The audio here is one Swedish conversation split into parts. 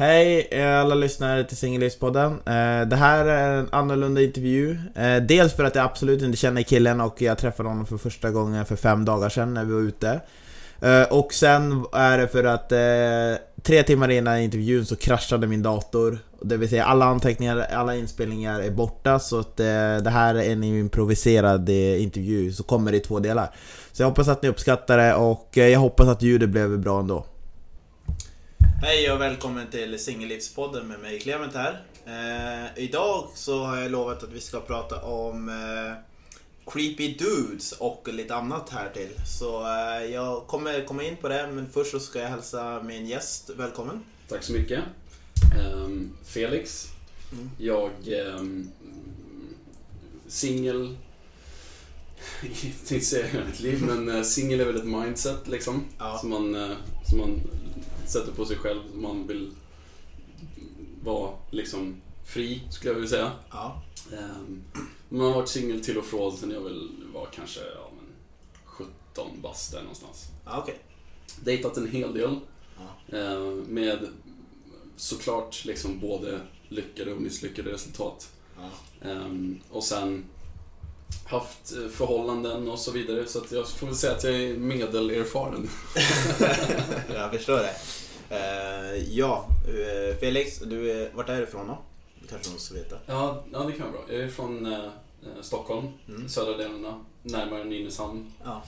Hej alla lyssnare till Singellivspodden. Eh, det här är en annorlunda intervju. Eh, dels för att jag absolut inte känner killen och jag träffade honom för första gången för fem dagar sedan när vi var ute. Eh, och sen är det för att tre timmar innan intervjun så kraschade min dator. Det vill säga alla anteckningar, alla inspelningar är borta så att det här är en improviserad intervju så kommer det i två delar. Så jag hoppas att ni uppskattar det och jag hoppas att ljudet blev bra ändå. Hej och välkommen till Singellivspodden med mig Clement här. Eh, idag så har jag lovat att vi ska prata om eh, creepy dudes och lite annat här till. Så eh, jag kommer komma in på det men först så ska jag hälsa min gäst välkommen. Tack så mycket. Ehm, Felix. Mm. Jag... Um, singel. Jag tänkte säga hela mitt liv, men uh, singel är väl ett mindset liksom. Ja. Som, man, eh, som man sätter på sig själv. Man vill vara liksom fri, skulle jag vilja säga. Ja. Um, man har varit singel till och från sen jag väl var kanske ja, men 17 bast där någonstans. Ja, okej. Dejtat en hel del. Ja. Eh, med såklart liksom både lyckade och misslyckade resultat. Ja. Ehm, och sen haft eh, förhållanden och så vidare. Så att jag får väl säga att jag är medelerfaren. jag förstår det. Eh, ja, eh, Felix, du är, vart är du ifrån då? Det kanske måste veta. Ja, ja, det kan vara bra. Jag är från eh, eh, Stockholm, Mm. södra delarna, närmare Nynäshamn. Ja.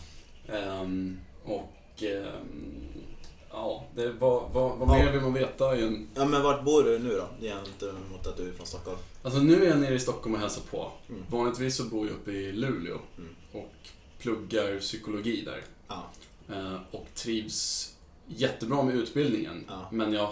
Ehm, och ehm, ja, det, vad, vad, vad Ja. mer vill man veta? en- ja, men vart bor du nu då? Gentemot att du är från Stockholm. Alltså nu är jag nere i Stockholm och hälsar på. Mm. Vanligtvis så bor jag uppe i Luleå Mm. och pluggar psykologi där. Ja. Eh, Och trivs jättebra med utbildningen. Ja. Men jag...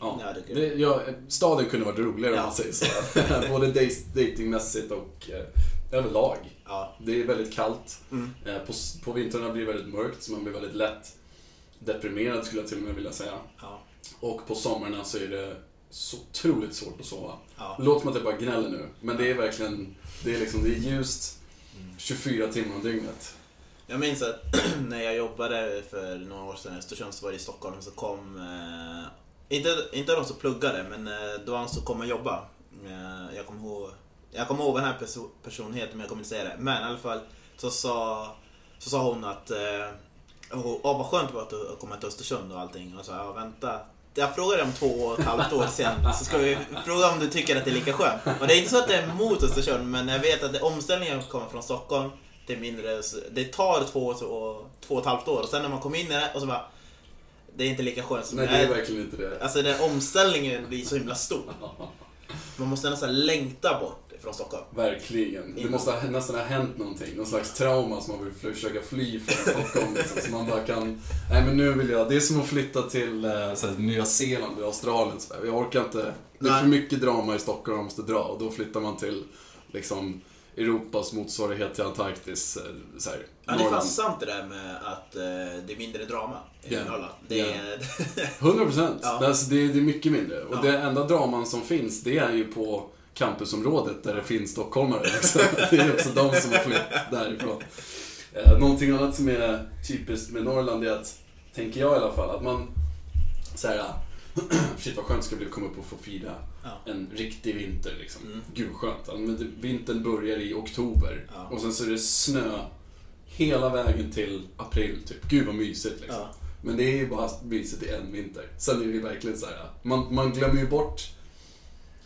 Ja, Ja, det- det, jag, staden kunde varit roligare Ja. om man säger så. Både datingmässigt och eh, överlag. Ja. Det är väldigt kallt. Mm. Eh, på, på vintrarna blir det väldigt mörkt så man blir väldigt lätt deprimerad skulle jag till och med vilja säga. Ja. Och på sommarna så är det så otroligt svårt att sova. Ja. Låter som att jag bara gnäller nu, men det är verkligen, det är liksom, det är ljust Mm. 24 timmar om dygnet. Jag minns att när jag jobbade för några år sedan i Östersund så var det i Stockholm så kom, eh, inte, inte de som pluggade, men eh, de som kom och jobbade. Eh, jag kommer ihåg, jag kommer ihåg den här perso- personen heter men jag kommer inte säga det. Men i alla fall så sa, så sa hon att eh, åh vad skönt det var att du- kom komma till Östersund och allting. Och så ja vänta. Jag frågade om två och ett halvt år sen, så ska vi fråga om du tycker att det är lika skönt. Och det är inte så att det är emot Östersund, men jag vet att omställningen kommer från Stockholm till mindre, det tar två, och, två och ett halvt år och sen när man kommer in i det och så bara Det är inte lika skönt som Nej, det är verkligen inte det. Alltså den omställningen blir så himla stor. Man måste nästan längta bort från Stockholm. Verkligen. Det måste ha, nästan ha hänt någonting. Någon slags trauma som man vill försöka fly från Stockholm. Liksom, så man bara kan, nej men nu vill jag, det är som att flytta till eh, så här, Nya Zeeland eller Australien. Så. Jag orkar inte, det är för mycket drama i Stockholm, jag måste dra. Och då flyttar man till liksom Europas motsvarighet till Antarktis. eh, Så här, Ja, det är fan sant det där med att eh, det är mindre drama i Ja. Norrland. Det är... 100 procent. Ja. Alltså, det, är- det är mycket mindre. Och Ja. det enda draman som finns, det är ju på campusområdet där det finns stockholmare. det är också de som har flytt därifrån. Eh, någonting annat som är typiskt med Norrland är att, tänker jag i alla fall, att man så här, shit vad skönt det ska bli att komma upp och få fira Ja. en riktig vinter liksom. Mm. Gud skönt. Men Vintern börjar i oktober Ja. och sen så är det snö hela vägen till april typ. Gud vad mysigt liksom. Ja. Men det är ju bara mysigt i en vinter. Sen är det verkligen så här. Man, man glömmer ju bort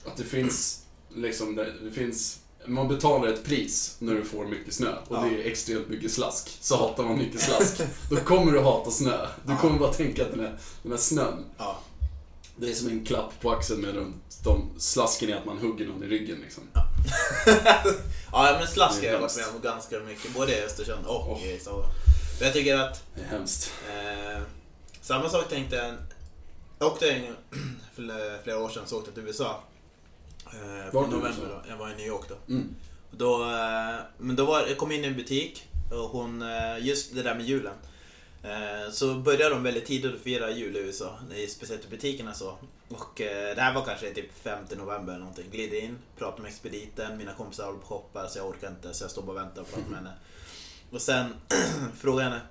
att det finns liksom, det, det finns man betalar ett pris när du får mycket snö och Ja. det är extremt mycket slask. Så hatar man mycket slask. Då kommer du hata snö. Du Ja. kommer bara tänka att den här, den här snön, Ja. Det är som en klapp på axeln med de, de slasken i att man hugger någon i ryggen liksom. ja, men slask har är jag varit med om ganska mycket, både i Östersund och Oh. i Stockholm. Men jag tycker att Det är hemskt. Eh, samma sak tänkte jag. Jag åkte en, för flera år sedan så åkte jag till USA. Eh, i november USA? då. Jag var i New York då. Mm. då eh, men då var, jag kom in i en butik och hon, eh, just det där med julen. Eh, så började de väldigt tidigt att fira jul i USA, i- speciellt i butikerna så. Och eh, det här var kanske typ 5 november eller någonting. Glider in, pratar med expediten, mina kompisar håller på och shoppar så jag orkar inte så jag står bara och väntar och pratar med henne. Och sen frågar jag henne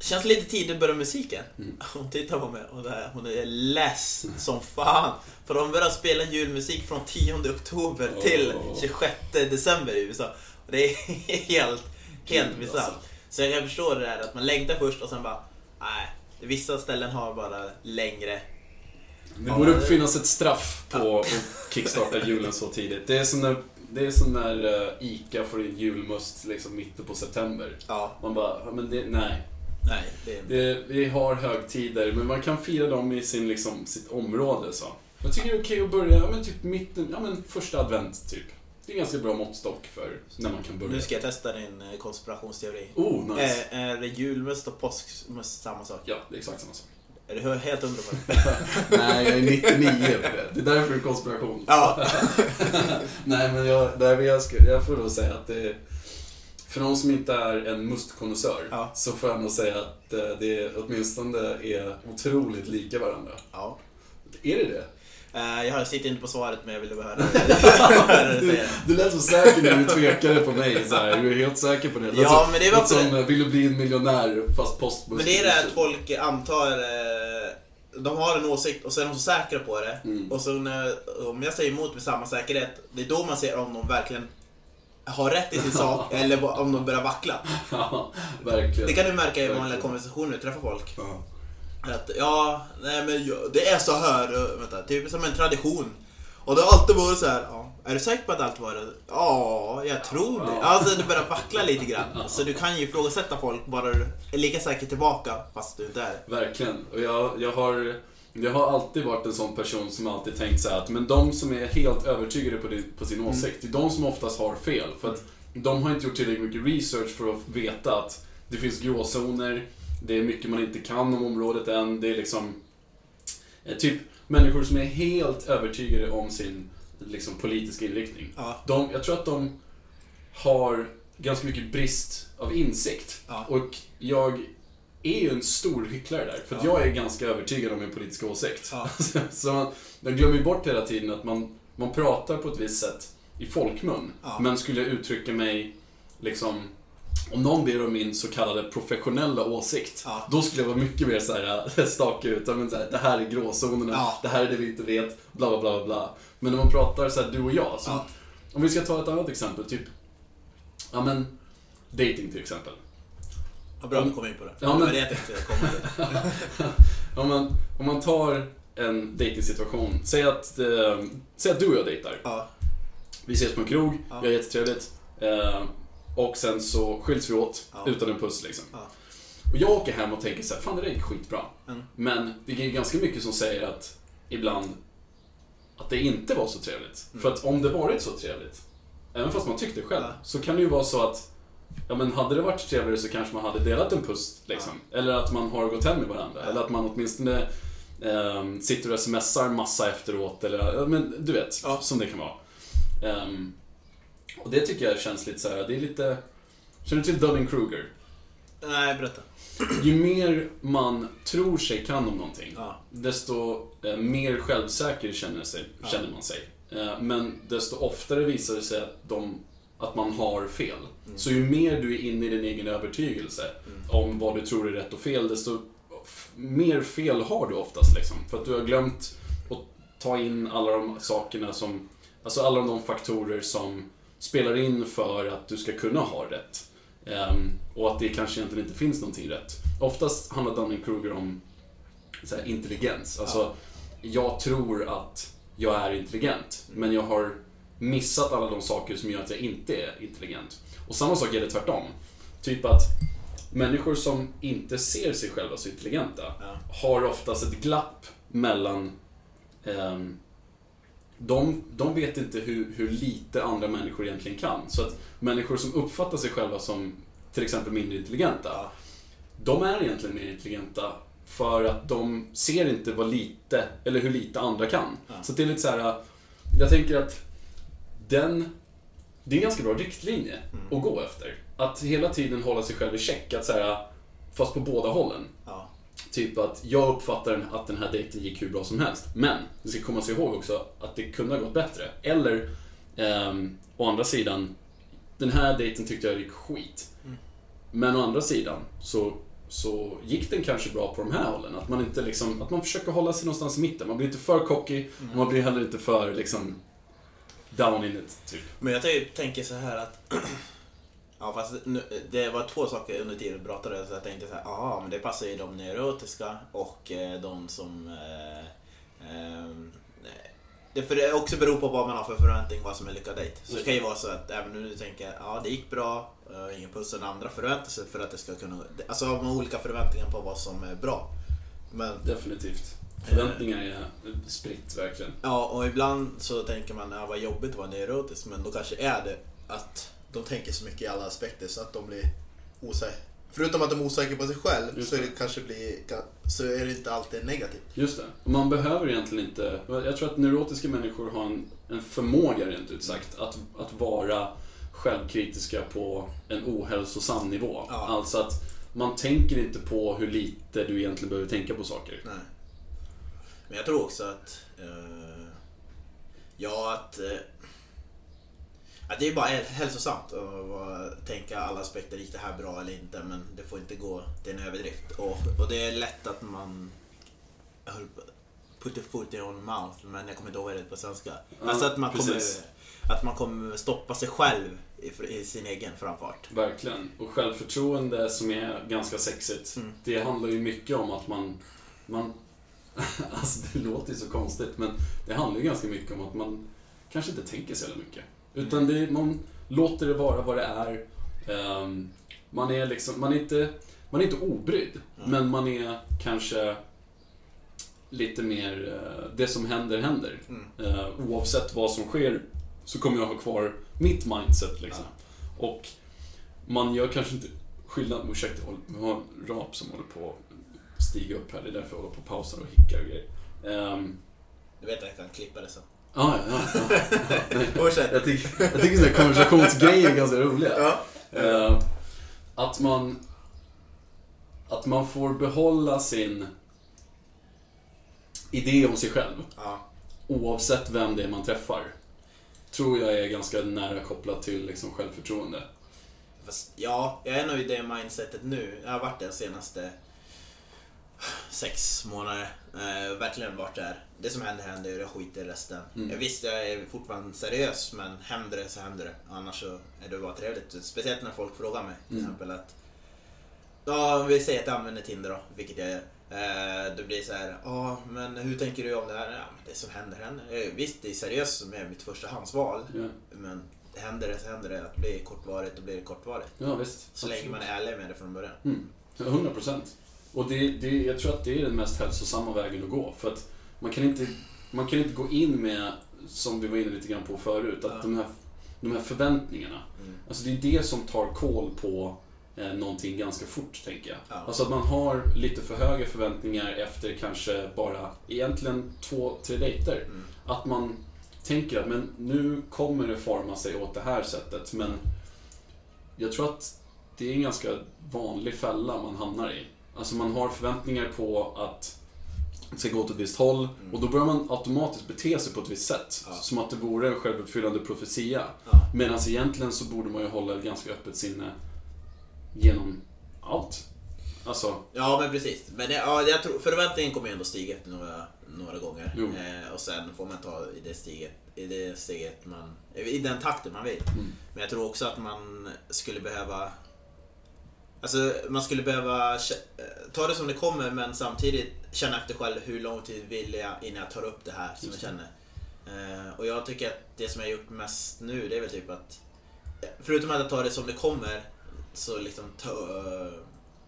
känns lite tidigt att börja musiken. Mm. Hon tittar på mig och här, hon är less som fan. För de börjar spela julmusik från 10 oktober till Åh. 26 december i USA. Och det är helt, helt bisarrt. Så jag förstår det där att man längtar först och sen bara, nej. Vissa ställen har bara längre. Det borde finnas ett straff på att kickstarta julen så tidigt. Det är som när, det är som när eh, ICA får in julmust liksom mitten på september. Ja, Man bara, men det, nej. nej. Det är... Det, vi har högtider, men man kan fira dem i sin, liksom, sitt område. Så. Jag tycker det är okej att börja, ja, men typ mitten, ja men första advent typ. Det är en ganska bra måttstock för när man kan börja. Nu ska jag testa din eh, konspirationsteori. Oh, nice. Är, är julmust och påskmust samma sak? Ja, det är exakt samma sak. Är du helt hundra på det? Nej, jag är 99 på det. Det är därför det är konspiration. Ja. Nej, men jag, där jag, ska, jag får då säga att det är, För någon som inte är en mustkonnässör Ja. så får jag nog säga att eh, det åtminstone är otroligt lika varandra. ja. Är det det? Eh, Jag sitter inte på svaret men jag ville bara höra dig säga. Du lät så säker när du tvekade på mig. Så här. Du är helt säker på det. Lät Ja, som- men det var som, eh, vill du bli en miljonär fast postbuss. Men det är det att folk antar... eh, De har en åsikt och så är de så säkra på det. Mm. Och så när, om jag säger emot med samma säkerhet, det är då man ser om de verkligen har rätt i sin sak eller om de börjar vackla. Ja, verkligen. Det kan du märka i vanliga konversationer när du träffar folk. Ja. Att, ja, nej men jag- det är så här, och, vänta, typ som en tradition. Och det har alltid varit så här, ja, är du säker på att det alltid varit Ja, jag tror det. Alltså du börjar vackla lite grann. Så du kan ju ifrågasätta folk bara du är lika säker tillbaka fast du inte är det. Verkligen. Och jag, jag, har, jag har alltid varit en sån person som alltid tänkt så här att men de som är helt övertygade på, det, på sin Mm. åsikt, det är de som oftast har fel. För att de har inte gjort tillräckligt mycket research för att veta att det finns gråzoner, det är mycket man inte kan om området än. Det är liksom eh, typ människor som är helt övertygade om sin liksom, politiska inriktning. Ja. De, jag tror att de har ganska mycket brist av insikt. Ja. Och jag är ju en stor hycklare där, för Ja. jag är ganska övertygad om min politiska åsikt. Ja. Så man, jag glömmer ju bort hela tiden att man, man pratar på ett visst sätt i folkmun. Men skulle jag uttrycka mig liksom om någon ber om min så kallade professionella åsikt, Ja. då skulle jag vara mycket mer såhär, staka ut, men så här, det här är gråzonerna, Ja. det här är det vi inte vet, bla bla bla bla. Men när man pratar så här, du och jag, så, Ja. om vi ska ta ett annat exempel, typ, ja men, dating till exempel. Vad bra att du kom in på det. Ja, det men- var det jag komma till. om, man, om man tar en dating-situation, säg att, eh, säg att du och jag dejtar. Ja. Vi ses på en krog, Ja. vi har jättetrevligt. Eh, och sen så skiljs vi åt Ja. utan en puss liksom. Ja. Och jag åker hem och tänker så här, fan det där gick skitbra. Mm. Men det är ganska mycket som säger att ibland att det inte var så trevligt. Mm. För att om det varit så trevligt, även fast man tyckte själv, Ja. så kan det ju vara så att Ja men hade det varit trevligare så kanske man hade delat en puss liksom. Eller att man har gått hem med varandra. Eller att man åtminstone ehm, sitter och smsar massa efteråt. Eller, men du vet, som det kan vara. Ehm, och det tycker jag känns lite så här. det är lite... Känner du till Dunning-Kruger? Nej, berätta. Ju mer man tror sig kan om någonting, Ja. desto eh, mer självsäker känner, sig, Ja. känner man sig. Eh, men desto oftare visar det sig att, de, att man har fel. Mm. Så ju mer du är inne i din egen övertygelse Mm. om vad du tror är rätt och fel, desto mer fel har du oftast. Liksom. För att du har glömt att ta in alla de sakerna som, alltså alla de faktorer som spelar in för att du ska kunna ha rätt. Ehm, och att det kanske egentligen inte finns någonting rätt. Oftast handlar Dunning-Kruger om här, intelligens. Alltså, Ja. jag tror att jag är intelligent, men jag har missat alla de saker som gör att jag inte är intelligent. Och samma sak gäller tvärtom. Typ att människor som inte ser sig själva så intelligenta Ja. har oftast ett glapp mellan ehm, de, de vet inte hur, hur lite andra människor egentligen kan. Så att människor som uppfattar sig själva som till exempel mindre intelligenta, de är egentligen mer intelligenta för att de ser inte vad lite, eller hur lite andra kan. Ja. Så det är lite så här. jag tänker att den, det är en ganska bra riktlinje Mm. att gå efter. Att hela tiden hålla sig själv i check, att så här, fast på båda hållen. Ja. Typ att jag uppfattar att den här dejten gick hur bra som helst. Men, vi ska komma sig ihåg också att det kunde ha gått bättre. Eller, ehm, å andra sidan, den här dejten tyckte jag gick skit. Mm. Men å andra sidan så så gick den kanske bra på de här hållen. Att man inte liksom, att man försöker hålla sig någonstans i mitten. Man blir inte för cocky och man blir heller inte för liksom down in it, typ. Men jag tänker så här att... Ja, fast det var två saker under tiden du pratade, så jag tänkte så här, aha, men det passar ju de neurotiska och eh, de som... Eh, ehm, det, för det också beror på vad man har för förväntning, vad som är lyckad dejt. Så det kan ju vara så att även om du tänker, ja det gick bra, eh, ingen puss, och andra förväntar sig för att det ska kunna... Alltså har man olika förväntningar på vad som är bra. Men Definitivt. Förväntningar är spritt, verkligen. Ja, och ibland så tänker man att vad jobbigt att vara neurotisk, men då kanske är det att de tänker så mycket i alla aspekter så att de blir osäkra. Förutom att de är osäkra på sig själv Just så är det. det kanske blir, så är det inte alltid negativt. Just det. Man behöver egentligen inte... Jag tror att neurotiska människor har en, en förmåga, rent ut sagt, att, att vara självkritiska på en ohälsosam nivå. Ja. Alltså att man tänker inte på hur lite du egentligen behöver tänka på saker. Nej. Men jag tror också att... Eh, ja, att... Eh, att det är bara häl- hälsosamt att tänka alla aspekter, gick det här bra eller inte? Men det får inte gå till en överdrift. Och, och det är lätt att man... Jag höll på, put a foot in your mouth, men jag kommer inte ihåg vad det är på svenska. Ja, alltså att man, kommer, att man kommer stoppa sig själv i, i sin egen framfart. Verkligen. Och självförtroende som är ganska sexigt, Mm. det handlar ju mycket om att man... man alltså det låter ju så konstigt, men det handlar ju ganska mycket om att man kanske inte tänker så jävla mycket. Utan det, man låter det vara vad det är. Ehm, man är liksom, man är inte, man är inte obrydd, men man är kanske lite mer, eh, det som händer, händer. Mm. Eh, oavsett vad som sker så kommer jag ha kvar mitt mindset liksom. Och man gör kanske inte skillnad, ursäkta, vi har en rap som håller på att stiga upp här, det är därför jag håller på och pausar och hickar och grejer. Ehm, Du vet att jag kan klippa det sen. ja, ja, ja. Jag tycker, jag tycker sådana konversationsgrejer är ganska roliga. Ja. Eh, att man att man får behålla sin idé om sig själv Ja. oavsett vem det är man träffar. Tror jag är ganska nära kopplat till liksom självförtroende. Fast, ja, jag är nog i det mindsetet nu. Jag har varit det de senaste sex månader. Eh, verkligen varit där. Det som händer händer, jag skiter i resten. Mm. Jag visst, jag är fortfarande seriös, men händer det så händer det. Annars så är det bara trevligt. Speciellt när folk frågar mig till Mm. exempel att Ja, vi säger att jag använder Tinder då, vilket jag gör. Eh, då blir det så här, ja men hur tänker du om det här? Ja, men det som händer händer. Eh, visst, det är seriöst som är mitt förstahandsval. Ja, Men händer det så händer det. Att det blir kortvarigt, då blir det kortvarigt. ja visst. Så länge man är ärlig med det från början. Mm. 100 procent. Och det, det, jag tror att det är den mest hälsosamma vägen att gå. För att man kan inte, man kan inte gå in med, som vi var inne lite grann på förut, att de, här, de här förväntningarna. Mm. Alltså det är det som tar koll på eh, någonting ganska fort, tänker jag. Ja. Alltså att man har lite för höga förväntningar efter kanske bara egentligen två, tre dejter. Mm. Att man tänker att men nu kommer det forma sig åt det här sättet. Men jag tror att det är en ganska vanlig fälla man hamnar i. Alltså man har förväntningar på att det ska gå åt ett visst håll och då börjar man automatiskt bete sig på ett visst sätt. Ja. Som att det vore en självuppfyllande profetia. Ja. Medan egentligen så borde man ju hålla ett ganska öppet sinne genom allt. Alltså, Ja, men precis. Men det, ja, jag tror, förväntningen kommer ju ändå stiga efter några, några gånger. Eh, och sen får man ta i det steget, i det steget man, i den takten man vill. Mm. Men jag tror också att man skulle behöva Alltså man skulle behöva eh, ta det som det kommer men samtidigt känna efter själv hur lång tid vill jag innan jag tar upp det här som Just jag känner. Eh, och jag tycker att det som jag gjort mest nu det är väl typ att Förutom att jag tar det som det kommer så liksom ta, eh,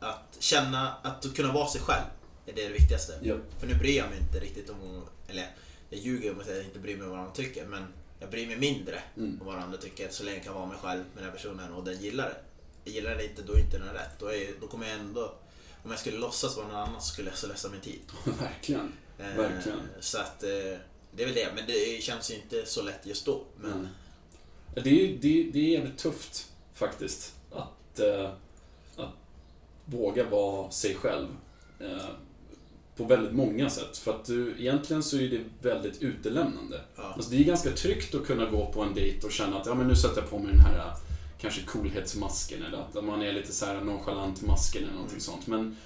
att känna att kunna vara sig själv är det, det viktigaste. ja. För nu bryr jag mig inte riktigt om, eller jag ljuger om att jag inte bryr mig om vad de tycker men jag bryr mig mindre Mm. om vad andra tycker så länge jag kan vara mig själv med den här personen och den gillar det. Jag gillar det inte, då är inte den rätt. Då, är, då kommer jag ändå, om jag skulle låtsas vara någon annan så skulle jag slösa min tid. Verkligen. Eh, Verkligen. Så att eh, det är väl det, men det känns ju inte så lätt just då. Men Mm. Det är, det, det är jävligt tufft faktiskt. Att, eh, att våga vara sig själv. Eh, på väldigt många sätt. För att du, egentligen så är det väldigt utelämnande. ja, Alltså det är ganska tryggt att kunna gå på en dejt och känna att ja, men nu sätter jag på mig den här kanske coolhetsmasken eller att man är lite så här nonchalant masken eller någonting sånt. Men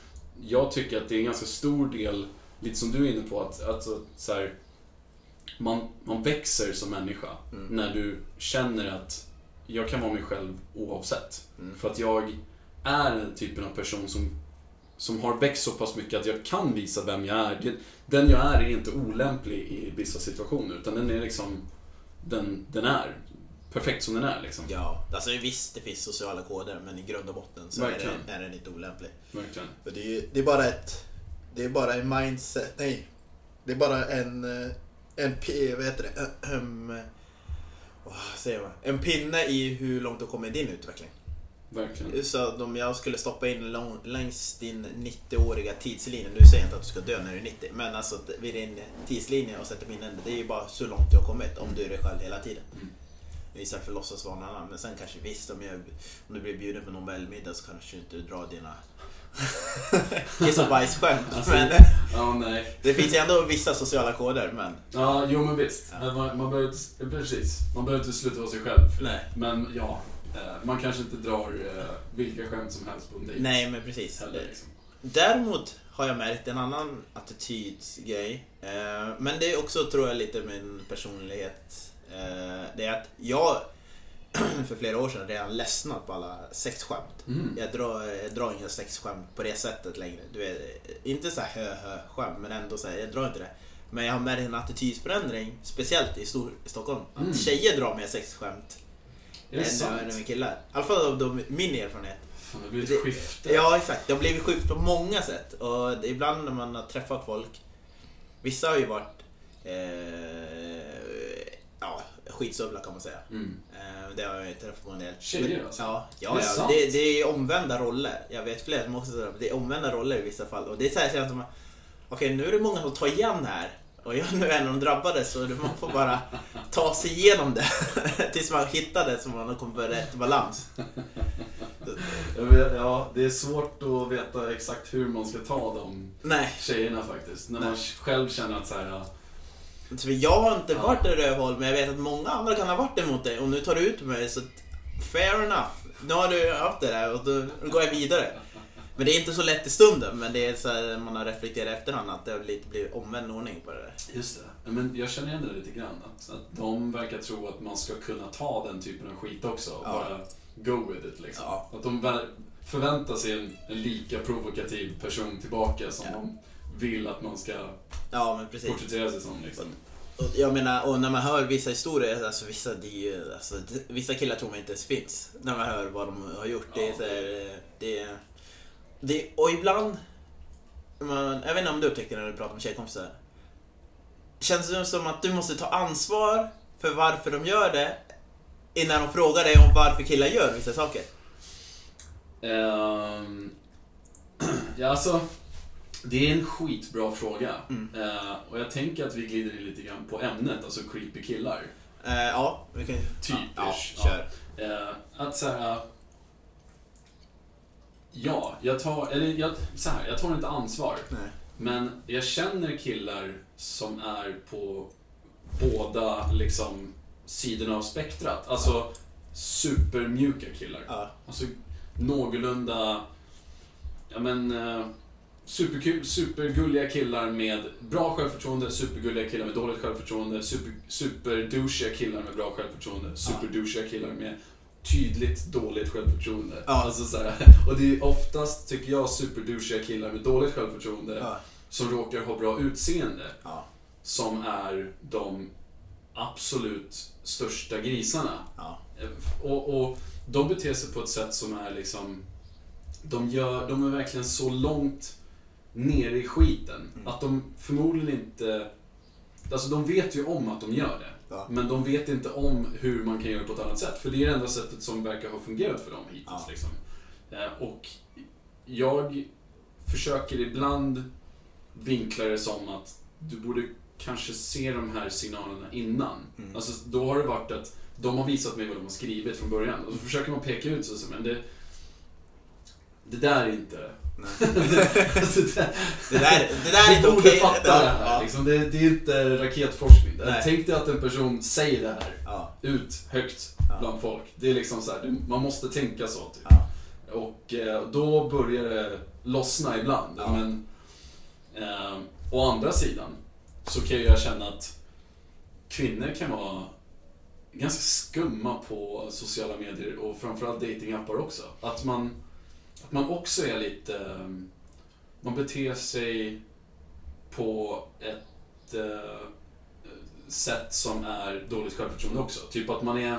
jag tycker att det är en ganska stor del, lite som du är inne på, att alltså, så här, man, man växer som människa Mm. när du känner att jag kan vara mig själv oavsett. Mm. För att jag är den typen av person som, som har växt så pass mycket att jag kan visa vem jag är. Den jag är är inte olämplig i vissa situationer, utan den är liksom den, den är. Perfekt som den är liksom. Ja, alltså visst det finns sociala koder men i grund och botten så är, det, är den inte olämplig. Verkligen. För det, är, ju- det är bara ett... Det är bara en mindset, nej. Det är bara en... eh, En, vad heter det? Um, vad säger man? En pinne i hur långt du kommer i din utveckling. Verkligen. Så om jag skulle stoppa in lång, längs din 90-åriga tidslinje, nu säger jag inte att du ska dö när du är 90, men alltså vid din tidslinje och sätta pinnen, det är ju bara så långt du har kommit om du är dig själv hela tiden. Mm. Istället för att låtsas vara någon annan. Men sen kanske visst, om, jag, om du blir bjuden på Nobelmiddag så kanske du inte drar dina kiss och bajsskämt. Alltså- men Ja, det finns ju ändå vissa sociala koder, men Ja, jo men visst. Ja. Man, man behöver precis. Man behöver inte sluta vara sig själv. nej. Men ja, eh, man kanske inte drar eh, vilka skämt som helst på en dejt. Nej, men precis. Heller, liksom. Däremot har jag märkt en annan attitydsgrej. Eh, men det är också, tror jag, lite min personlighet. Eh, det är att jag för flera år sedan redan ledsnat på alla sexskämt. Mm. Jag drar, jag drar inga sexskämt på det sättet längre. Du vet, inte så här hö hö skämt, men ändå så här, jag drar inte det. Men jag har märkt en attitydsförändring, speciellt i, stor, i Stockholm. Att Mm. tjejer drar mer sexskämt än än killar. I alla fall av de- min erfarenhet. Fan, det blir ett skifte. Ja, exakt. Det har blivit skift på många sätt. Och ibland när man har träffat folk, vissa har ju varit eh, ja, skitsövla kan man säga. Mm. Eh, det har jag ju träffat på en del. Tjejer alltså? Ja, ja, Det är ja. Det, det är omvända roller. Jag vet fler som också det. Är omvända roller i vissa fall. Och det är så här, känns som att okej, nu är det många som tar igen här. Och jag är nu en av de drabbade så man får bara ta sig igenom det tills man hittar det så man kommer rätt balans. Jag vet, ja, det är svårt att veta exakt hur man ska ta de Nej, tjejerna faktiskt. När Nej. man själv känner att så här, jag har inte Ja. varit en rövhål, men jag vet att många andra kan ha varit det mot dig och nu tar du ut mig så fair enough. Nu har du haft det där och då går jag vidare. Men det är inte så lätt i stunden, men det är så här, man har reflekterat i efterhand att det har lite blivit omvänd ordning på det där. Just det. Men jag känner igen det lite grann. Att, att de verkar tro att man ska kunna ta den typen av skit också. Och Ja. bara go with it liksom. Ja. Att de förväntar sig en, en lika provokativ person tillbaka som Ja. de vill att man ska Ja, men precis. porträttera sig som. Liksom. Och jag menar, och när man hör vissa historier, alltså vissa, det är ju, alltså, vissa killar tror man inte ens finns. När man hör vad de har gjort. Det är Ja. här, det, det, och ibland, man, jag vet inte om du upptäckte när du pratade med tjejkompisar. Känns det som att du måste ta ansvar för varför de gör det innan de frågar dig om varför killar gör vissa saker? Ehm, ja, alltså. Det är en skitbra fråga. Mm. Eh, och jag tänker att vi glider in lite grann på ämnet, alltså creepy killar. Eh, ja, vi kan Typ, Ja, ja, kör. Eh, att så här. Ja, jag tar, eller jag, så här, jag tar inte ansvar. Nej. Men jag känner killar som är på båda liksom sidorna av spektrat. Alltså supermjuka killar. Ja, Alltså någorlunda, ja men, superkul, supergulliga killar med bra självförtroende, supergulliga killar med dåligt självförtroende, super, superdouchiga killar med bra självförtroende, superdouchiga killar med tydligt dåligt självförtroende. Ja. Alltså så här, och det är oftast, tycker jag, superdouchiga killar med dåligt självförtroende ja, som råkar ha bra utseende ja, som är de absolut största grisarna. Och, och de beter sig på ett sätt som är liksom... De, gör, de är verkligen så långt nere i skiten Mm. att de förmodligen inte... Alltså de vet ju om att de gör det. Ja. Men de vet inte om hur man kan göra det på ett annat sätt. För det är det enda sättet som verkar ha fungerat för dem hittills. Ja. Liksom. Eh, Och jag försöker ibland vinkla det som att du borde kanske se de här signalerna innan. Mm. Alltså, då har det varit att de har visat mig vad de har skrivit från början. Och så försöker man peka ut så, men det, det där är inte Alltså, det, Det där, det där är inte okej. fatta Ja, det här. ja, Liksom. Det, det är inte raketforskning. Tänk dig att en person säger det här ja, ut högt bland folk. Det är liksom så här, man måste tänka så. Typ. Och eh, då börjar det lossna ibland. Men eh, å andra sidan så kan jag känna att kvinnor kan vara ganska skumma på sociala medier och framförallt datingappar också. Att man, att man också är lite... Ehm, man beter sig på ett eh, sätt som är dåligt självförtroende också. Typ att man är...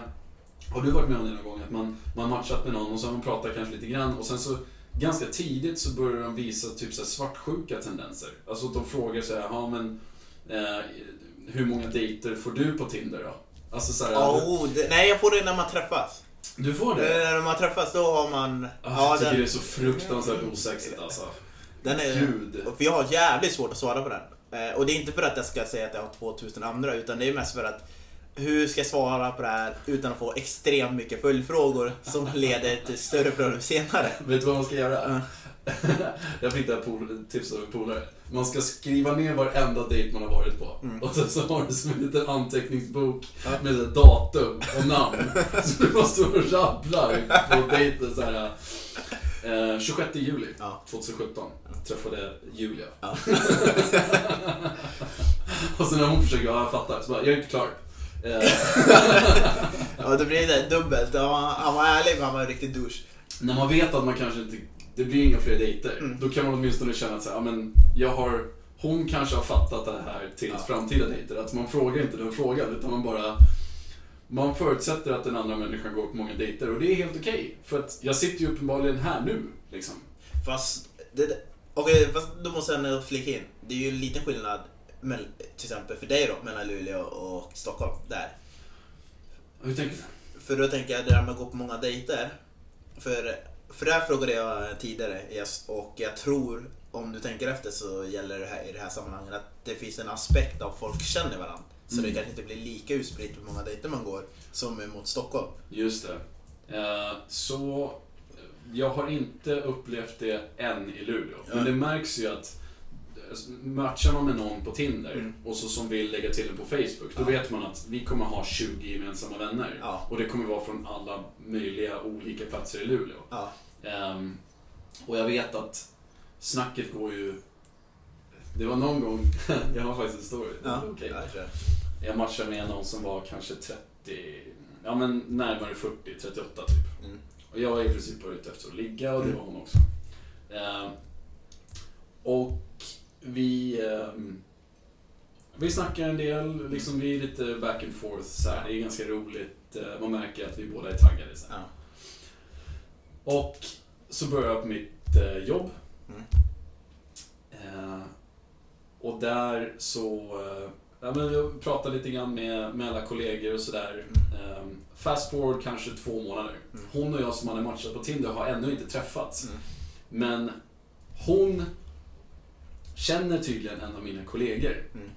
Har du varit med om det någon gång? Att man, man matchat med någon och så har man pratat kanske lite grann och sen så ganska tidigt så börjar de visa typ så här svartsjuka tendenser. Alltså att de frågar så här, ja men eh, hur många dejter får du på Tinder då? Alltså så här, Oh, det, nej, jag får det när man träffas du får Eh, det? När man träffas då har man... Ah, jag tycker det är så fruktansvärt osexigt alltså. den är, Gud. För jag har jävligt svårt att svara på den. Eh, Och det är inte för att jag ska säga att jag har 2000 andra, utan det är mest för att hur ska jag svara på det här utan att få extremt mycket följdfrågor som leder till större problem senare? Vet du vad man ska göra? Ja. Jag fick det här tipset av en polare. Man ska skriva ner varenda dejt man har varit på. Mm. Och sen så har du som en liten anteckningsbok med datum och namn. så du bara står och rabblar på dejten så här. Eh, 26 juli Ja. 2017 träffade Julia. Ja. och sen när hon försöker, ja jag fattar, så bara, jag är inte klar. Eh, Ja, då blir det dubbelt. Han var, han var ärlig men han var en riktig douche. när man vet att man kanske inte, det blir inga fler dejter, Mm. då kan man åtminstone känna att så här, ja, men jag har, hon kanske har fattat det här till Ja. framtida dejter. Att man frågar inte den frågan, utan man bara man förutsätter att den andra människan går på många dejter och det är helt okej. För att jag sitter ju uppenbarligen här nu, liksom. Fast, det, okej, fast då måste jag flika in. Det är ju en liten skillnad, mell- till exempel för dig då, mellan Luleå och Stockholm. Där. Hur tänker du? För då tänker jag det där med att gå på många dejter. För, för det här frågade jag tidigare yes, och jag tror, om du tänker efter så gäller det här i det här sammanhanget att det finns en aspekt av folk känner varandra. Så Mm. det kanske inte blir lika utspritt på många dejter man går som mot Stockholm. Just det. Eh, så jag har inte upplevt det än i Luleå. Men Ja. det märks ju att matchar man med någon på Tinder Mm. och så som vill lägga till en på Facebook, då Ja. vet man att vi kommer ha 20 gemensamma vänner. Ja. Och det kommer vara från alla möjliga olika platser i Luleå. Ja. Ehm, och jag vet att snacket går ju... Det var någon gång, jag har faktiskt en story. Ja. Kör. Jag matchade med någon som var kanske 30, ja men närmare 40, 38 typ. Mm. Och jag var i princip bara ute efter att ligga och det var hon också. Eh, och vi, ehm, vi snackar en del, liksom vi är lite back and forth så här. Det är ganska roligt. Eh, man märker att vi båda är taggade. Så här. Ja. Och så börjar jag på mitt eh, jobb. Mm. Eh, och där så... Eh, ja, men jag pratade lite grann med, med alla kollegor och sådär. Eh, fast forward kanske två månader. Mm. Hon och jag som hade matchat på Tinder har ännu inte träffats. Mm. Men hon känner tydligen en av mina kollegor. Mm.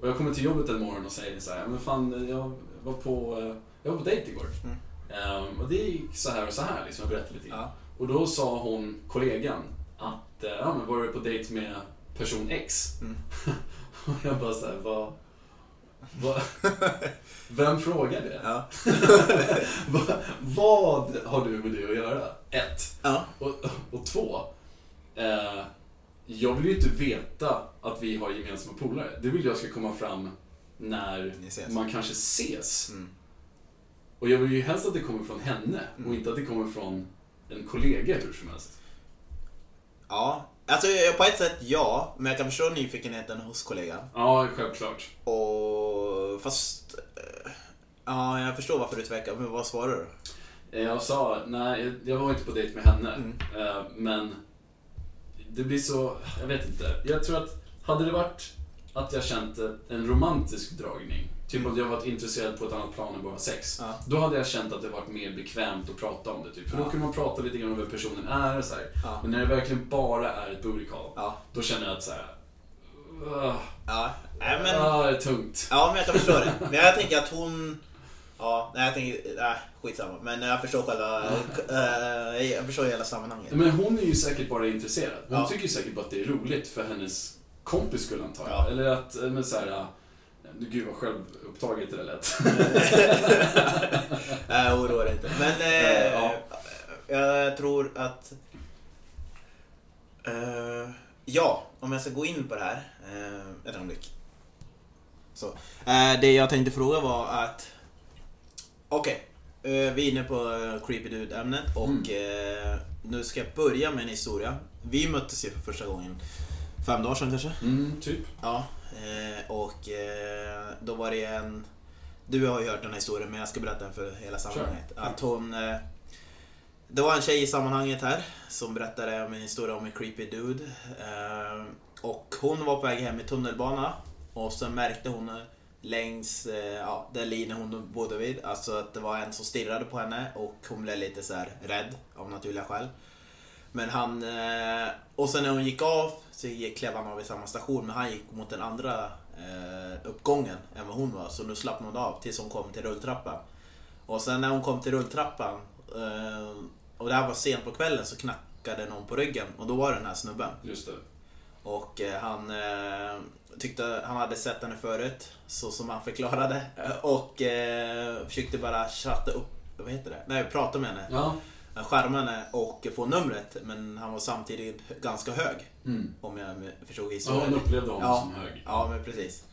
Och jag kommer till jobbet en morgon och säger så här, men fan jag var på, eh, jag var på dejt igår. Mm. Ehm, och det gick så här och så här, liksom, jag berättade lite. Ja. Och då sa hon, kollegan, att eh, ja, men var du på dejt med person X? Mm. och jag bara såhär, vad... vad vem frågar det? Ja. vad, vad har du med det att göra? Ett. Ja. Och, och två. Eh, jag vill ju inte veta att vi har gemensamma polare. Det vill jag ska komma fram när man kanske ses. Mm. Och jag vill ju helst att det kommer från henne och Mm. inte att det kommer från en kollega hur som helst. Ja. Alltså på ett sätt ja, men jag kan förstå nyfikenheten hos kollegan. Ja, självklart. Och fast... eh, Ja, jag förstår varför du tvekar, men vad svarar du? Eh, Jag sa, nej, jag var inte på dejt med henne. Mm. Eh, Men det blir så, jag vet inte. Jag tror att, hade det varit att jag känt en romantisk dragning, typ att jag varit intresserad på ett annat plan än bara sex. Ja. Då hade jag känt att det varit mer bekvämt att prata om det. Typ. För då Ja. kunde man prata lite grann om vem personen är och så här. Ja. Men när det verkligen bara är ett booty call, då känner jag att så här. Uh, Ja. Nej, men... ah, det är tungt. Ja, men jag kan förstå det. Men jag tänker att hon... Ja, nej jag tänker, nej skitsamma. Men jag förstår själva, eh, jag förstår hela sammanhanget. Men hon är ju säkert bara intresserad. Hon Ja. tycker säkert bara att det är roligt för hennes kompis skull antar jag. Ja. Eller att, eh, men såhär, äh, gud vad självupptaget det lät. Nej, oroa dig inte. Men eh, Ja. jag tror att... Eh, ja, om jag ska gå in på det här. Eh, ett ögonblick. Så. Eh, det jag tänkte fråga var att... Okej, eh, vi är inne på eh, Creepy Dude-ämnet och eh, nu ska jag börja med en historia. Vi möttes ju för första gången fem dagar sedan kanske. Mm, typ. Ja, och då var det en... Du har ju hört den här historien men jag ska berätta den för hela sammanhanget. Kör. Att hon... Det var en tjej i sammanhanget här som berättade om en historia om en creepy dude. Och hon var på väg hem i tunnelbana och så märkte hon längs eh, ja, den linjen hon bodde vid, alltså att det var en som stirrade på henne och hon blev lite så här rädd av naturliga skäl. Men han... Eh, och sen när hon gick av så klev han av i samma station men han gick mot den andra eh, uppgången än vad hon var. Så nu slappnade hon av tills hon kom till rulltrappan. Och sen när hon kom till rulltrappan och det här var sent på kvällen så knackade någon på ryggen och då var det den här snubben. Just det. Och eh, han eh, tyckte han hade sett henne förut, så som han förklarade. Eh, Och försökte bara chatta upp, vad heter det? Nej, prata med henne. Ja. Henne och få numret. Men han var samtidigt ganska hög. Mm. Om jag förstod historien. hon upplevde honom Ja. som hög. Ja, men precis.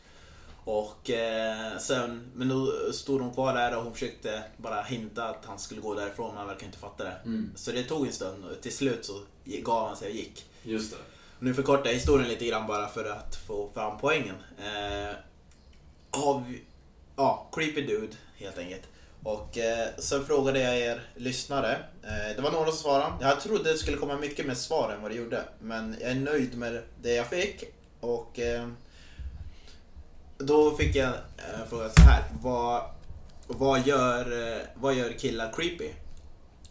Och eh, sen, men då stod hon kvar där och hon försökte bara hinta att han skulle gå därifrån, men han verkar inte fatta det. Mm. Så det tog en stund och till slut så gav han sig och gick. Just det. Nu förkortar jag historien lite grann bara för att få fram poängen. Eh, av, ja, Creepy Dude helt enkelt. Och eh, sen frågade jag er lyssnare. Eh, det var några som svarade. Jag trodde det skulle komma mycket mer svar än vad det gjorde. Men jag är nöjd med det jag fick. Och eh, då fick jag eh, fråga så här. Vad, vad, gör, eh, vad gör killar creepy?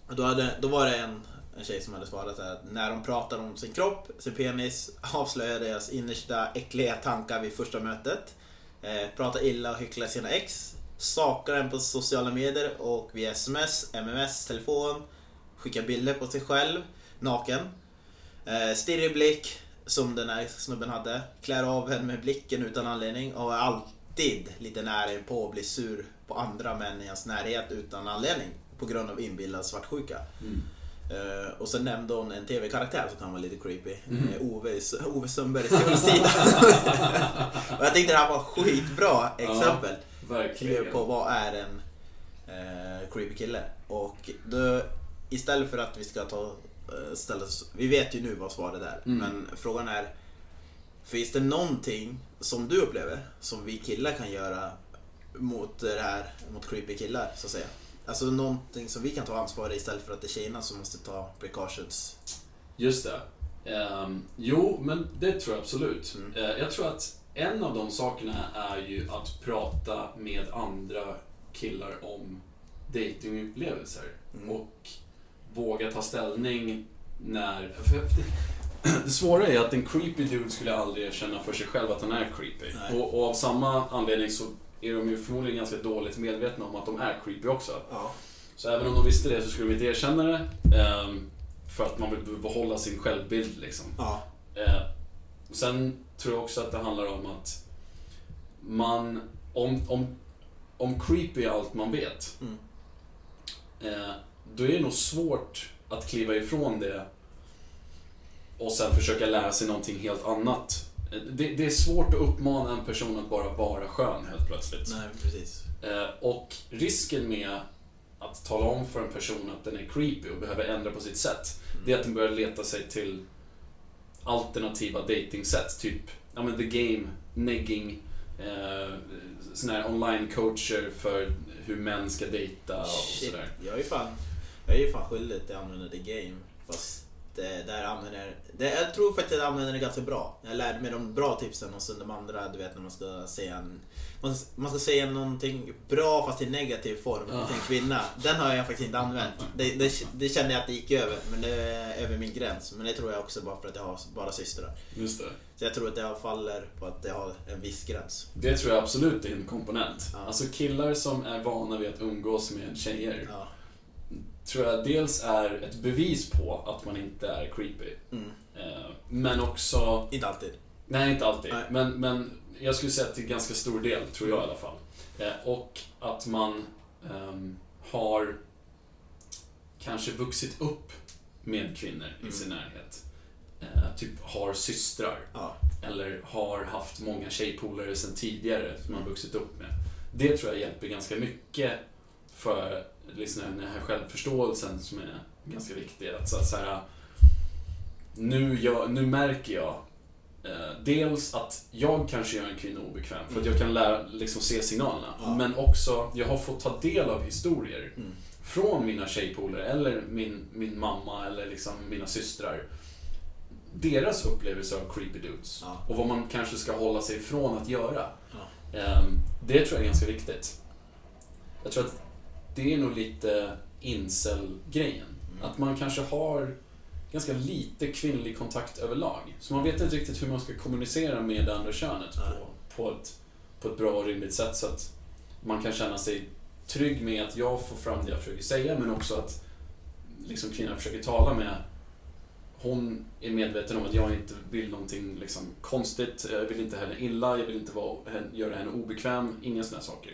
Och då, hade, då var det en, en tjej som hade svarat att när de pratar om sin kropp, sin penis, avslöjar deras innersta äckliga tankar vid första mötet. Eh, pratar illa och hycklar sina ex. Sakar en på sociala medier och via sms, mms, telefon. Skickar bilder på sig själv, naken. Eh, stirrig blick, som den här snubben hade. Klär av henne med blicken utan anledning och är alltid lite nära på och blir sur på andra män i hans närhet utan anledning. På grund av inbillad svartsjuka. Mm. Eh, och sen nämnde hon en TV-karaktär som kan vara lite creepy. Mhm. Eh, Ove, Ove Sundberg i Solsidan. och jag tänkte det här var skitbra exempel Verkligen. på vad är en eh, creepy kille. Och då, istället för att vi ska ta eh, ställa Vi vet ju nu vad svaret är. Mm. Men frågan är Finns det någonting som du upplever som vi killar kan göra mot det här, mot creepy killar så att säga? Alltså någonting som vi kan ta ansvar i istället för att det är tjejerna som måste ta precautions. Just det. Ehm, jo, men det tror jag absolut. Mm. Eh, jag tror att en av de sakerna är ju att prata med andra killar om datingupplevelser Mm. och våga ta ställning när... Det svåra är att en creepy dude skulle aldrig erkänna för sig själv att han är creepy. Och, och av samma anledning så är de ju förmodligen ganska dåligt medvetna om att de är creepy också. Ja. Så även om de visste det så skulle de inte erkänna det. ehm, för att man vill behålla sin självbild liksom. Ja. Eh, sen tror jag också att det handlar om att man, om, om, om creepy är allt man vet, Mm. eh, då är det nog svårt att kliva ifrån det och sen försöka lära sig någonting helt annat. Det, det är svårt att uppmana en person att bara vara skön helt plötsligt. Nej, precis. Eh, och risken med att tala om för en person att den är creepy och behöver ändra på sitt sätt, det är att den börjar leta sig till alternativa datingsätt. Typ, ja men the game, negging, eh, såna här online-coacher för hur män ska dejta och Shit, sådär. jag är ju fan, jag är ju fan skyldig till att använda the game. Fast där jag använder det, Jag tror faktiskt att jag använder det ganska bra. Jag lärde mig de bra tipsen och sen de andra, du vet när man ska säga en... Man, man ska säga någonting bra fast i negativ form till en kvinna. Den har jag faktiskt inte använt. Det, det, det kände jag att det gick över, men det är över min gräns. Men det tror jag också bara för att jag har bara systrar. Just det. Så jag tror att det faller på att det har en viss gräns. Det tror jag absolut är en komponent. Ja. Alltså killar som är vana vid att umgås med tjejer Ja. Tror jag dels är ett bevis på att man inte är creepy. Mm. Eh, Men också, Inte alltid. nej inte alltid, Nej. men, men jag skulle säga till ganska stor del, tror jag i alla fall. Eh, Och att man ehm, har kanske vuxit upp med kvinnor i Mm. sin närhet. Eh, Typ har systrar. Ja. eller har haft många tjejpolare sedan tidigare som man vuxit upp med. Det tror jag hjälper ganska mycket för liksom, den här självförståelsen som är ganska viktig. Att, så, så här, nu, jag, nu märker jag eh, dels att jag kanske gör en kvinna obekväm för att jag kan lära, liksom, se signalerna. Ja. Men också, jag har fått ta del av historier Mm. från mina tjejpolare eller min, min mamma eller liksom mina systrar. Deras upplevelse av creepy dudes. Ja. Och vad man kanske ska hålla sig ifrån att göra. Ja. Ehm, det tror jag är ganska viktigt. Jag tror att det är nog lite incel-grejen. Mm. Att man kanske har ganska lite kvinnlig kontakt överlag. Så man vet inte riktigt hur man ska kommunicera med det andra könet Nej. på, på, ett, på ett bra och rimligt sätt så att man kan känna sig trygg med att jag får fram det jag försöker säga men också att liksom kvinnan försöker tala med hon är medveten om att jag inte vill någonting liksom konstigt, jag vill inte henne illa, jag vill inte vara, göra henne obekväm, inga sådana saker.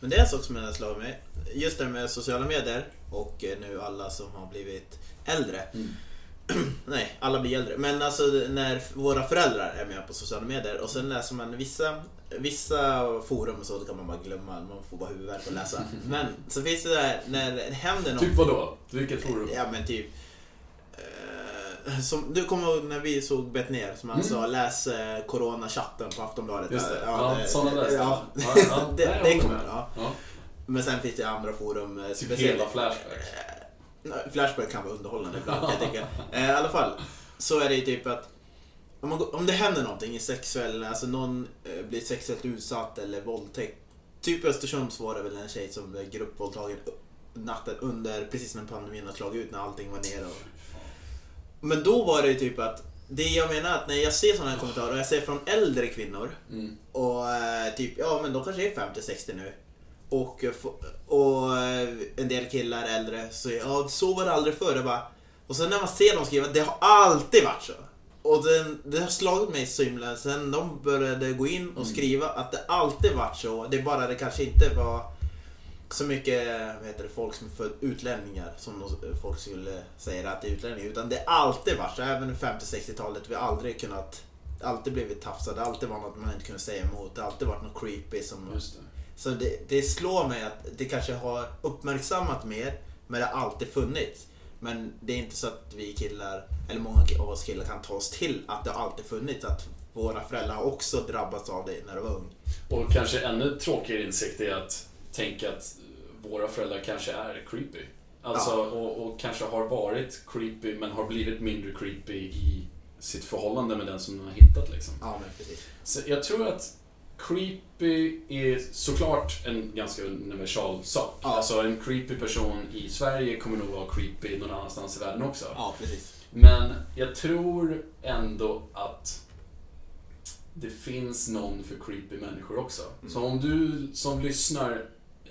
Men det är en sak som jag slagit mig. Just det med sociala medier och eh, nu alla som har blivit äldre. Mm. Nej, alla blir äldre. Men alltså när våra föräldrar är med på sociala medier och sen läser man vissa, vissa forum och så, då kan man bara glömma. Man får bara huvudvärk att läsa. Men så finns det där när det händer något. Typ vadå? Vilket forum? Ja men typ. Eh, Som, du kommer ihåg när vi såg bett ner som han Mm. sa läs eh, coronachatten på Aftonbladet. Just det. Ja, Ja, sådana där Ja. Ja, ja, det, det kommer. Ja. Ja. Men sen finns det andra forum. eh, Typ speciellt- hela Flashback. Nej, Flashback kan vara underhållande ibland kan jag tänka. Eh, I alla fall, så är det ju typ att om, man, om det händer någonting i sexuell, alltså någon eh, blir sexuellt utsatt eller våldtäkt. Typ i Östersund så var det väl en tjej som blev gruppvåldtagen natten under, precis när pandemin har slagit ut, när allting var nere. Och... Men då var det ju typ att, det jag menar att när jag ser sådana här kommentarer och jag ser från äldre kvinnor Mm. och eh, typ, ja men de kanske är 50-60 nu. Och, eh, och eh, en del killar äldre så ja, så var det aldrig förr. Jag bara, och sen när man ser dem skriva, det har alltid varit så. Och den, det har slagit mig så himla sen de började gå in och Mm. skriva att det alltid varit så. Det är bara det kanske inte var så mycket vad heter det, folk som är född utlänningar som de, folk skulle säga att det är utlänningar. Utan det har alltid varit så. Även 50-60-talet. Vi har aldrig kunnat alltid blivit tafsade. Alltid varit något man inte kunde säga emot. Det har alltid varit något creepy som... Just det. Så det, det slår mig att det kanske har uppmärksammat mer, men det har alltid funnits. Men det är inte så att vi killar, eller många av oss killar kan ta oss till att det har alltid funnits. Att våra föräldrar har också drabbats av det när de var ung. Och kanske ännu tråkigare insikt är att tänka att våra föräldrar kanske är creepy. Alltså, Ja. och, och kanske har varit creepy men har blivit mindre creepy i sitt förhållande med den som de har hittat liksom. Ja, men precis. Så jag tror att creepy är såklart en ganska universal sak. Ja. Alltså en creepy person i Sverige kommer nog vara creepy någon annanstans i världen också. Ja, precis. Men jag tror ändå att det finns någon för creepy människor också. Mm. Så om du som lyssnar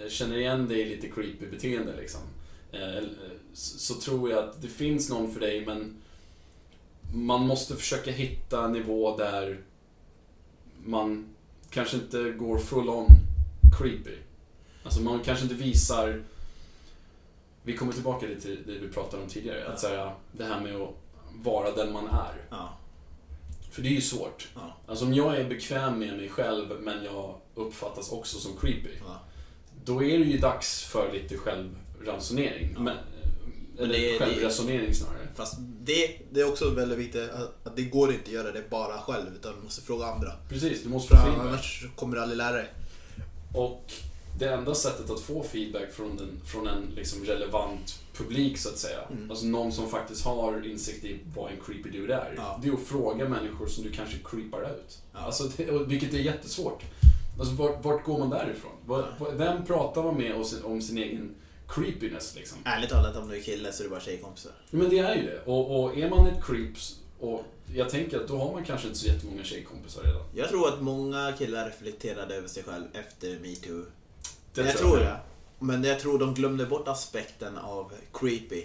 känner igen dig i lite creepy beteende liksom. eh, eh, Så så tror jag att det finns någon för dig men man måste försöka hitta en nivå där man kanske inte går full on creepy. Alltså man kanske inte visar vi kommer tillbaka lite till det vi pratade om tidigare. Att säga det här med att vara den man är. Ja, För det är ju svårt. ja, Alltså om jag är bekväm med mig själv men jag uppfattas också som creepy. ja. Då är det ju dags för lite självransonering. Ja. Men, eller det- det- självresonering snarare. Fast det, det är också väldigt viktigt att, det går inte att göra det bara själv, utan du måste fråga andra. Precis, du måste För få feedback. annars kommer du aldrig lära dig. Och det enda sättet att få feedback från en, från en liksom relevant publik så att säga, Mm. alltså någon som faktiskt har insikt i vad en creepy dude är, Ja. det är att fråga människor som du kanske creepar ut. Ja. Alltså, det, vilket är jättesvårt. Alltså, vart, vart går man därifrån? Vem pratar man med om sin, egen creepiness liksom? Ärligt talat, om du är kille så är det bara tjejkompisar. Men det är ju det. Och, och är man ett creeps, och jag tänker att då har man kanske inte så jättemånga tjejkompisar redan. Jag tror att många killar reflekterade över sig själv efter metoo. Det jag tror jag. det. Men jag tror de glömde bort aspekten av creepy.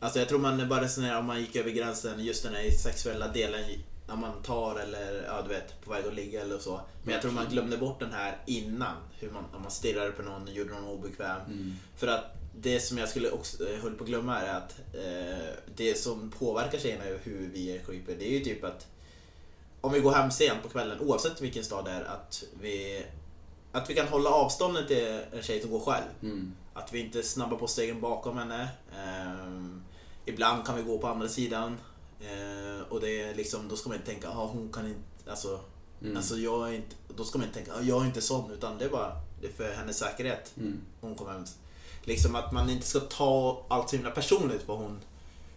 Alltså jag tror man bara resonerar om man gick över gränsen, just den här sexuella delen när man tar eller ja du vet på väg att ligga eller så. Men jag tror man glömde bort den här innan. Hur man, om man stirrade på någon och gjorde någon obekväm. Mm. För att det som jag skulle också, eh, höll på att glömma är att eh, det som påverkar tjejerna hur vi är creepy. Det är ju typ att om vi går hem sent på kvällen, oavsett vilken stad det är, att vi, att vi kan hålla avståndet till en tjej som går själv. Mm. Att vi inte snabbar på stegen bakom henne. Ehm, ibland kan vi gå på andra sidan. Eh, och det är liksom, då ska man inte tänka, ah, hon kan inte, alltså, Mm. alltså jag är inte, då ska man inte tänka, ah, jag är inte sån, utan det är bara, det är för hennes säkerhet Mm. hon kommer hem. Liksom att man inte ska ta allt så himla personligt vad hon...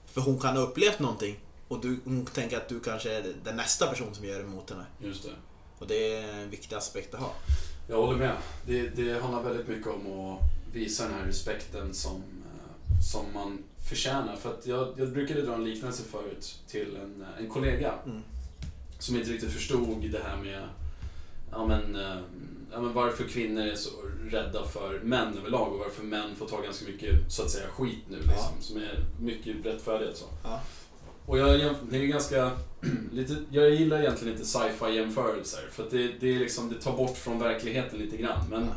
För hon kan ha upplevt någonting och du, hon tänker att du kanske är den nästa person som gör det mot henne. Just det. Och det är en viktig aspekt att ha. Jag håller med. Det, det handlar väldigt mycket om att visa den här respekten som, eh, som man förtjänar. För att jag, jag brukade dra en liknelse förut till en, en kollega Mm. som inte riktigt förstod det här med ja, men, eh, ja, men varför kvinnor är så rädda för män överlag och varför män får ta ganska mycket så att säga skit nu liksom, Ja. som är mycket rättfärdigt så. Ja. Och jag, det är ganska, lite, jag gillar egentligen inte sci-fi jämförelser för det, det, är liksom, det tar bort från verkligheten lite grann. Men Ja.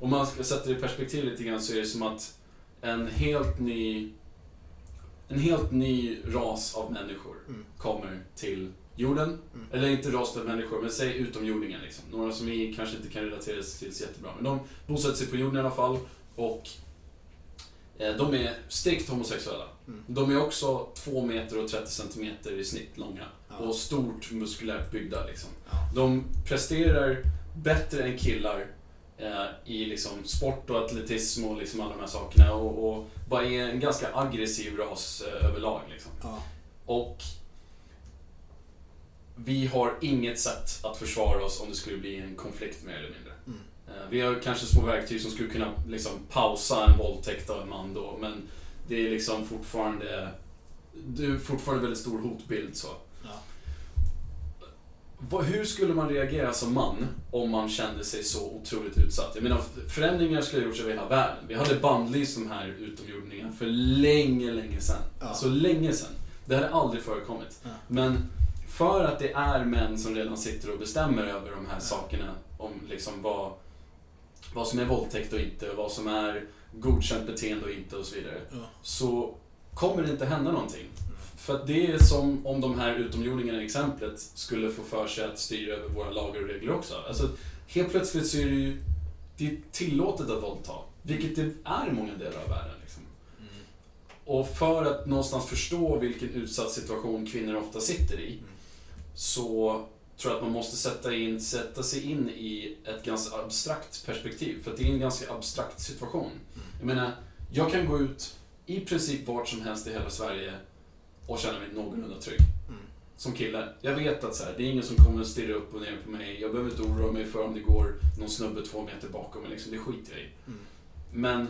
om man ska sätta det i perspektiv lite grann så är det som att en helt ny, en helt ny ras av människor Mm. kommer till jorden. Mm. Eller inte ras av människor, men säg utomjordingar liksom. Några som vi kanske inte kan relatera till så jättebra. Men de bosätter sig på jorden i alla fall och eh, de är strikt homosexuella. Mm. De är också 2 meter och 30 centimeter i snitt långa. Ja. Och stort muskulärt byggda liksom. Ja. De presterar bättre än killar i liksom sport och atletism och liksom alla de här sakerna. Och, och bara är en ganska aggressiv ras eh, överlag. Liksom. Ja. Och vi har inget sätt att försvara oss om det skulle bli en konflikt mer eller mindre. Mm. Eh, Vi har kanske små verktyg som skulle kunna liksom pausa en våldtäkt av en man då, men det är liksom fortfarande det är fortfarande väldigt stor hotbild så. Hur skulle man reagera som man om man kände sig så otroligt utsatt? Jag menar, förändringar skulle ha gjorts över hela världen. Vi hade bannlyst de här utomjordingarna för länge, länge sedan. Ja. Alltså länge sedan. Det hade aldrig förekommit. Ja. Men för att det är män som redan sitter och bestämmer över de här Ja. sakerna om liksom vad, vad som är våldtäkt och inte, och vad som är godkänt beteende och inte och så vidare. Ja. Så kommer det inte hända någonting. För att det är som om de här utomjordingarna i exemplet skulle få för sig att styra över våra lagar och regler också. Alltså, helt plötsligt så är det ju det är tillåtet att våldta. Vilket det är i många delar av världen. Liksom. Mm. Och för att någonstans förstå vilken utsatt situation kvinnor ofta sitter i så tror jag att man måste sätta, in, sätta sig in i ett ganska abstrakt perspektiv. För att det är en ganska abstrakt situation. Jag menar, jag kan gå ut i princip vart som helst i hela Sverige och känna mig någorlunda trygg. Mm. Som kille. Jag vet att så här, det är ingen som kommer att stirra upp och ner på mig. Jag behöver inte oroa mig för om det går någon snubbe två meter bakom mig. Liksom. Det skiter jag i. Mm. Men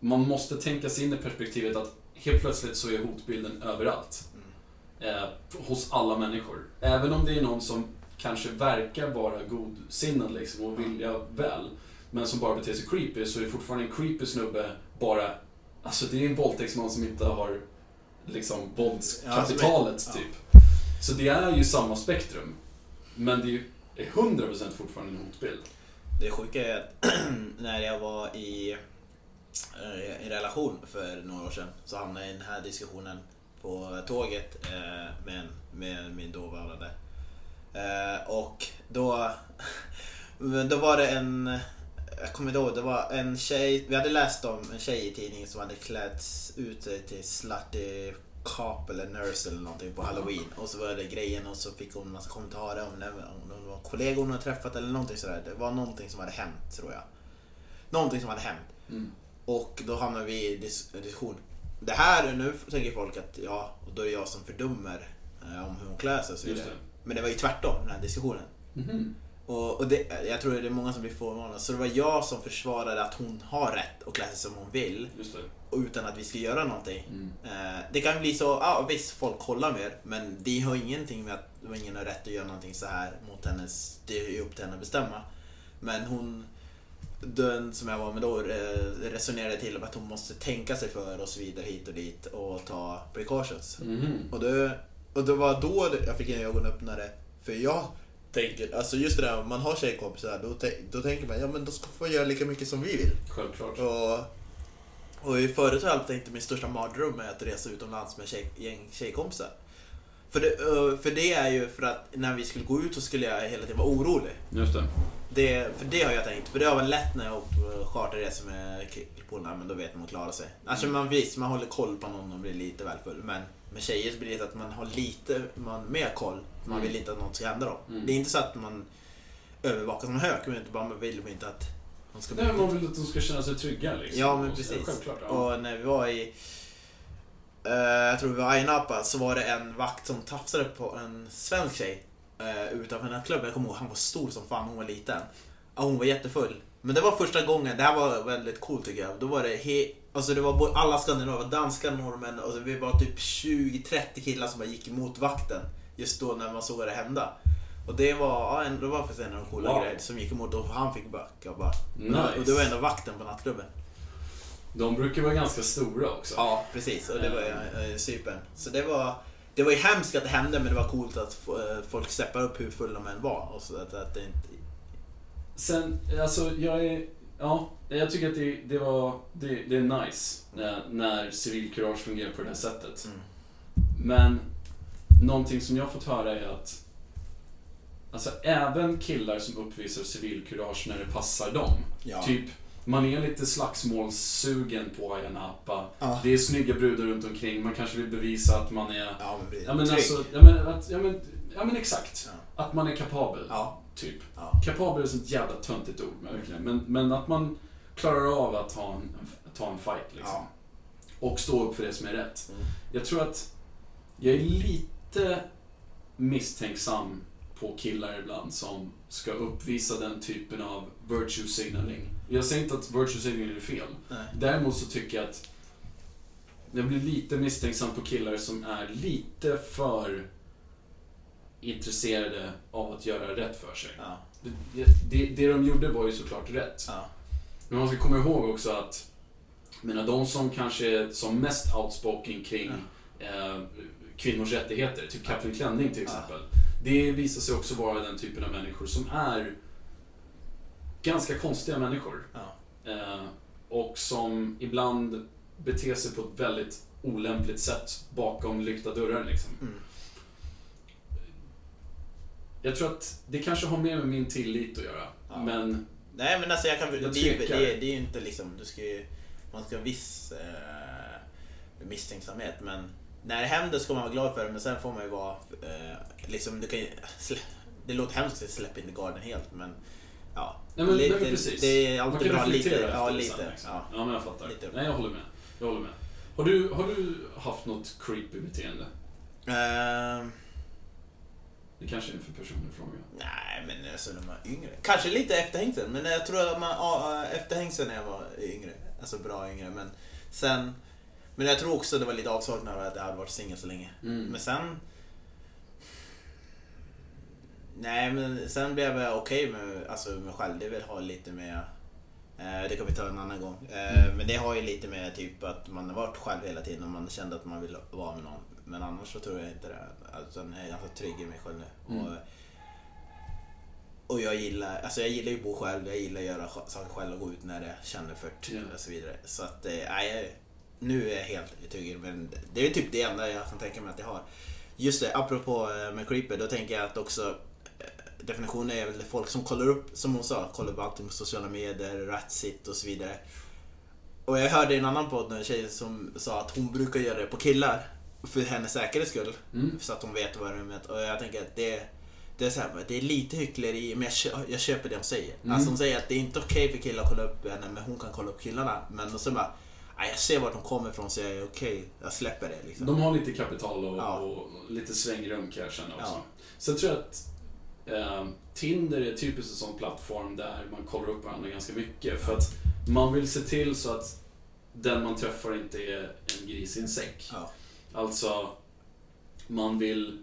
man måste tänka sig in i perspektivet att helt plötsligt så är hotbilden överallt. Mm. Eh, hos alla människor. Även om det är någon som kanske verkar vara godsinnad liksom, och vilja väl. Men som bara beter sig creepy så är det fortfarande en creepy snubbe bara... Alltså det är en våldtäktsman som inte har liksom våldskapitalet Ja, typ. Så det är ju samma spektrum. Men det är ju är 100% fortfarande en hotbild. Det sjuka är att när jag var i eh, en relation för några år sedan så hamnade jag i den här diskussionen på tåget eh, med, med min dåvarande. Eh, Och då, då var det en, jag kommer ihåg, det var en tjej, vi hade läst om en tjej i tidningen som hade klätts ut sig till slutty cop eller nurse eller någonting på halloween. Och så var det grejen och så fick hon en massa kommentarer om det, om det var kollegor hon hade träffat eller någonting sådär. Det var någonting som hade hänt tror jag. Någonting som hade hänt. Mm. Och då hamnar vi i dis diskussion. Det här, nu tänker folk att ja, och då är det jag som fördömer eh, om hur hon klär sig och så Just vidare. Men det var ju tvärtom, den här diskussionen. Mhm. Och, och det, jag tror det är många som blir förvånade. Så det var jag som försvarade att hon har rätt att klä sig som hon vill. Och utan att vi ska göra någonting. Mm. Eh, det kan bli så, ja visst folk kollar mer. Men det har ingenting med att ingen har rätt att göra någonting så här mot hennes, det är upp till henne att bestämma. Men hon, den som jag var med då, eh, resonerade till om att hon måste tänka sig för och så vidare hit och dit och ta precautions. Mhm. Och det, och det var då jag fick en ögonöppnare. För jag tänker, alltså just det där om man har tjejkompisar, då, då tänker man ja men då ska få göra lika mycket som vi vill. Självklart. Och, och i förut har jag alltid tänkt att min största mardröm är att resa utomlands med tjej, gäng tjejkompisar. För det, för det är ju för att när vi skulle gå ut så skulle jag hela tiden vara orolig. Just det. Det, för det har jag tänkt. För det har varit lätt när jag åkt på charterresor med killpolarna, men då vet man att klara sig. Alltså man visst, man håller koll på någon och blir lite väl full. Men med tjejer så blir det att man har lite man, mer koll. Man Mm. vill inte att något ska hända dem. Mm. Det är inte så att man övervakar som en hök, men inte bara man vill inte att de ska bli Nej, man vill att de ska känna sig trygga liksom. Ja, men precis. Självklart. Ja. Och när vi var i... eh, jag tror vi var i Napa så var det en vakt som tafsade på en svensk tjej uh, utanför nattklubben. Jag kommer ihåg, han var stor som fan, hon var liten. Ja, hon var jättefull. Men det var första gången, det här var väldigt coolt tycker jag. Då var det he, alltså det var alla skandinaver, danskar, norrmän och så vi var typ 20-30 killar som bara gick emot vakten. Just då när man såg det hända. Och det var, ja, det var faktiskt en av de coola Wow. grejerna som gick emot och han fick backa bara. Nice. Och det var ändå vakten på nattklubben. De brukar vara ganska stora också. Ja, precis. Och det var uh, Cypern. Så det var, det var ju hemskt att det hände, men det var coolt att eh, folk steppade upp hur fulla de än var. Och så att, att det inte... Sen, alltså jag är... Ja, jag tycker att det, det var... Det, det är nice när, när civilkurage fungerar på det här sättet. Mm. Men någonting som jag fått höra är att Alltså även killar som uppvisar civilkurage när det passar dem. Ja. Typ, man är lite slagsmålssugen på Ayia Napa. Ja. Det är snygga brudar runt omkring. Man kanske vill bevisa att man är... Ja, men, Ja men alltså, ja men, att, ja, men, ja men exakt. Ja. Att man är kapabel. Ja. Typ. Kapabel är ett sånt jävla töntigt ord, verkligen. Men, men att man klarar av att ta en, ta en fight liksom. Ja. Och stå upp för det som är rätt. Mm. Jag tror att jag är lite misstänksam på killar ibland som ska uppvisa den typen av virtue signaling. Jag säger inte att virtue signaling är fel. Nej. Däremot så tycker jag att jag blir lite misstänksam på killar som är lite för intresserade av att göra rätt för sig. Ja. Det, det, det de gjorde var ju såklart rätt. Ja. Men man ska komma ihåg också att menar, de som kanske är som mest outspoken kring eh, kvinnors rättigheter, typ Kapten Klänning till Ja. exempel. Det visar sig också vara den typen av människor som är ganska konstiga människor. Ja. Eh, och som ibland beter sig på ett väldigt olämpligt sätt bakom lyckta dörrar. Liksom. Mm. Jag tror att det kanske har mer med min tillit att göra. Ja. Men Nej men alltså jag kan... Jag det, det, det, det är ju inte liksom... Du ska ju, man ska ha viss eh, misstänksamhet men när det händer ska man vara glad för det men sen får man ju vara... Eh, liksom, du kan ju, det låter hemskt att säga släpp in the garden helt men... Ja. Nej, men, lite, nej, men precis. Det är alltid bra lite. Ja, efter lite. sen, liksom. Ja. ja, men jag fattar. Lite. Nej, jag håller med. Jag håller med. Har du, har du haft något creepy beteende? Ehm, Det kanske är en för personlig fråga. nej, men alltså när man är yngre. Kanske lite efterhängsen, men jag tror att man ja, efterhängsen när jag var yngre. Alltså bra yngre, men sen... Men jag tror också det var lite avsaknad av att jag hade varit singel så länge. Mm. Men sen... Nej, men sen blev jag okej med alltså, mig själv. Det vill ha lite med... Eh, det kan vi ta en annan gång. Eh, men det har ju lite med typ att man har varit själv hela tiden och man kände att man vill vara med någon. Men annars så tror jag inte det. Alltså, jag är ganska trygg i mig själv nu. Mm. Och, och jag gillar, alltså jag gillar ju att bo själv, jag gillar att göra saker själv och gå ut när det känner för det Ja. och så vidare. Så att, eh, nej, jag- nu är jag helt trygg. Men det är typ det enda jag kan tänka mig att jag har. Just det, apropå med Creeper, då tänker jag att också definitionen är väl folk som kollar upp, som hon sa, kollar upp allting på sociala medier, Ratsit och så vidare. Och jag hörde i en annan podd en tjej som sa att hon brukar göra det på killar. för hennes säkerhets skull. Mm. Så att hon vet vad rummet Och jag tänker att det, det, är så här, det är lite hyckleri, men jag, kö- jag köper det hon säger. Mm. Alltså hon säger att det är inte okej för killar att kolla upp henne, men hon kan kolla upp killarna. Men då så bara, "Nej, jag ser vart de kommer ifrån så jag är okej, jag släpper det liksom. De har lite kapital och, Ja. och lite svängrum kan jag känna också. Ja. Sen tror jag att Tinder är typiskt en sån plattform där man kollar upp varandra ganska mycket. För att man vill se till så att den man träffar inte är en gris i en säck. Ja. Alltså, man vill...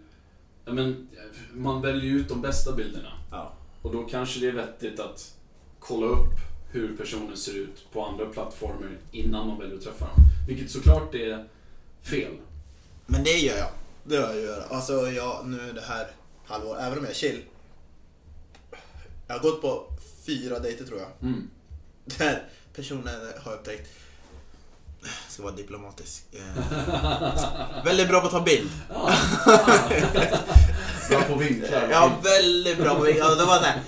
Men, man väljer ut de bästa bilderna. Ja. Och då kanske det är vettigt att kolla upp hur personen ser ut på andra plattformar innan man väljer att träffa dem. Vilket såklart är fel. Men det gör jag. Det gör jag. Alltså jag, nu det här halvår, även om jag är chill. Jag har gått på fyra dejter tror jag. Mm. Där personen har upptäckt, jag ska vara diplomatisk, eh, väldigt bra på att ta bild. Ja. Bra på vinklar. Ja, väldigt bra på. Alltså, det var här,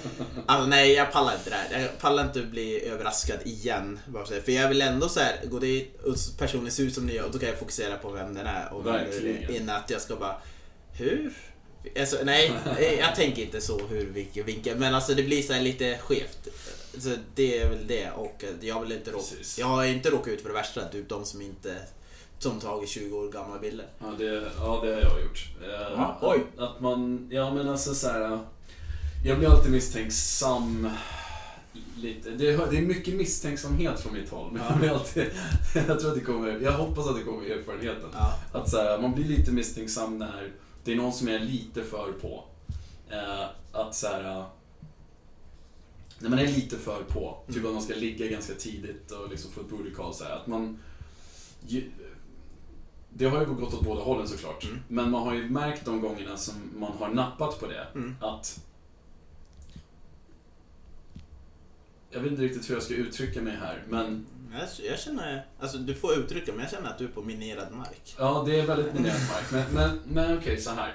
alltså, nej jag pallar inte det här. Jag pallar inte att bli överraskad igen. För jag vill ändå så här, gå dit och personen ser ut som den gör och då kan jag fokusera på vem den är. Och Verkligen. Innan att jag ska bara, hur? Alltså, nej, jag tänker inte så hur vilken vinkel. Men alltså det blir så lite skevt. Så det är väl det och jag vill inte råka, Precis. jag har inte råkat ut för det värsta, typ de som inte som tagit 20 år gamla bilder. Ja, det, ja, det har jag gjort. Eh, Ja, oj. Att man, ja men alltså så här. Jag blir alltid misstänksam. Lite. Det, är- det är mycket misstänksamhet från mitt håll. Men jag, blir alltid, jag tror att det kommer, jag hoppas att det kommer erfarenheten. Ja. Att så här, man blir lite misstänksam när det är någon som är lite för på. Eh, att så här, när man är lite för på, typ att man ska ligga ganska tidigt och liksom få ett booty call. Så här, att man, ju, det har ju gått åt båda hållen såklart. Mm. Men man har ju märkt de gångerna som man har nappat på det, Mm. att jag vet inte riktigt hur jag ska uttrycka mig här, men Jag, jag känner, alltså du får uttrycka men jag känner att du är på minerad mark. Ja, det är väldigt minerad mark. Men, men, men okej, så här.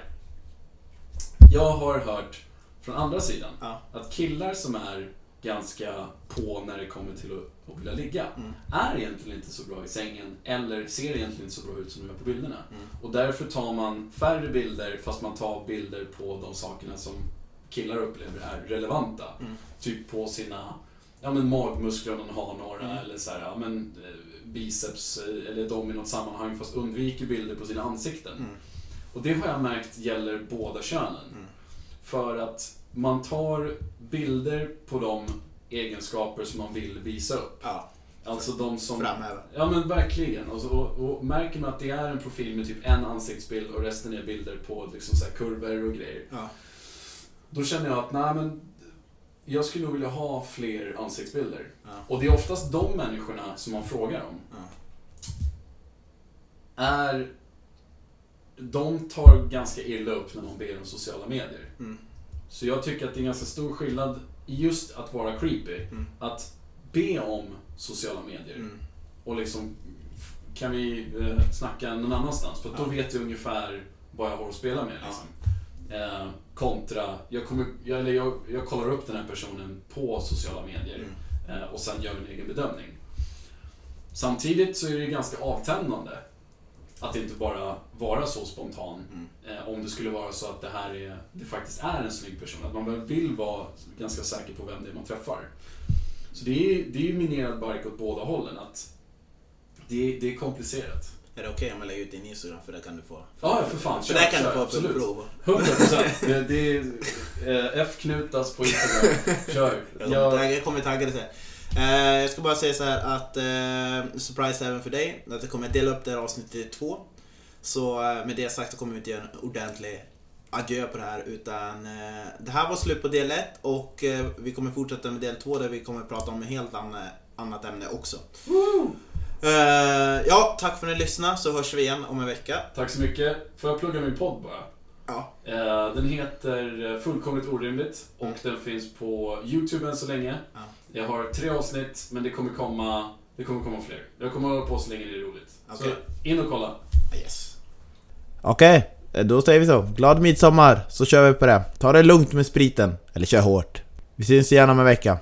Jag har hört från andra sidan Ja. att killar som är ganska på när det kommer till att, att vilja ligga Mm. är egentligen inte så bra i sängen eller ser egentligen inte så bra ut som de gör på bilderna. Mm. Och därför tar man färre bilder fast man tar bilder på de sakerna som killar upplever är relevanta. Mm. Typ på sina ja, men de har några Mm. eller så här, ja, men, eh, biceps eh, eller de i något sammanhang fast undviker bilder på sina ansikten. Mm. Och det har jag märkt gäller båda könen. Mm. För att man tar bilder på de egenskaper som man vill visa upp. Ja, Alltså de som... framhäva. Ja men verkligen. Och, så, och, och märker man att det är en profil med typ en ansiktsbild och resten är bilder på liksom så kurvor och grejer. Ja. Då känner jag att nej men jag skulle nog vilja ha fler ansiktsbilder. Ja. Och det är oftast de människorna som man frågar om. Ja. Är... De tar ganska illa upp när man ber om sociala medier. Mm. Så jag tycker att det är en ganska stor skillnad just att vara creepy. Mm. Att be om sociala medier. Mm. Och liksom, kan vi eh, snacka någon annanstans? För att då Ja. vet jag ungefär vad jag har att spela med. Liksom. Eh, kontra, jag, kommer, jag, eller jag, jag kollar upp den här personen på sociala medier Mm. eh, och sen gör en egen bedömning. Samtidigt så är det ju ganska avtändande att inte bara vara så spontan. Mm. Eh, om det skulle vara så att det här är, det faktiskt är en snygg person. Att man vill vara ganska säker på vem det är man träffar. Så det är, det är ju minerad bark åt båda hållen. Att det, det är komplicerat. Är det okej om jag lägger ut din Instagram? För det kan du få. Ja, för fan. För Kör, där kan kör, du få absolut. prov. 100%. Det, det är eh, F Knutas på Instagram. Kör. Jag, Jag, jag kommer tagga det sen. Eh, jag ska bara säga så här att eh, surprise även för dig. Att jag kommer dela upp det här avsnittet i två. Så eh, med det sagt så kommer vi inte göra en ordentlig adjö på det här utan eh, det här var slut på del ett och eh, vi kommer fortsätta med del två där vi kommer prata om ett helt anna, annat ämne också. Eh, ja, tack för att ni lyssnade så hörs vi igen om en vecka. tack så mycket. Får jag plugga min podd bara? Ja, Eh, Den heter eh, Fullkomligt Orimligt och Mm. den finns på YouTube än så länge. Ja. Jag har tre avsnitt, men det kommer komma, det kommer komma fler. Jag kommer hålla på så länge det är roligt. Okej. Så in och kolla. yes. Okej, då säger vi så. Glad midsommar, så kör vi på det. Ta det lugnt med spriten, eller kör hårt. Vi syns igen om en vecka.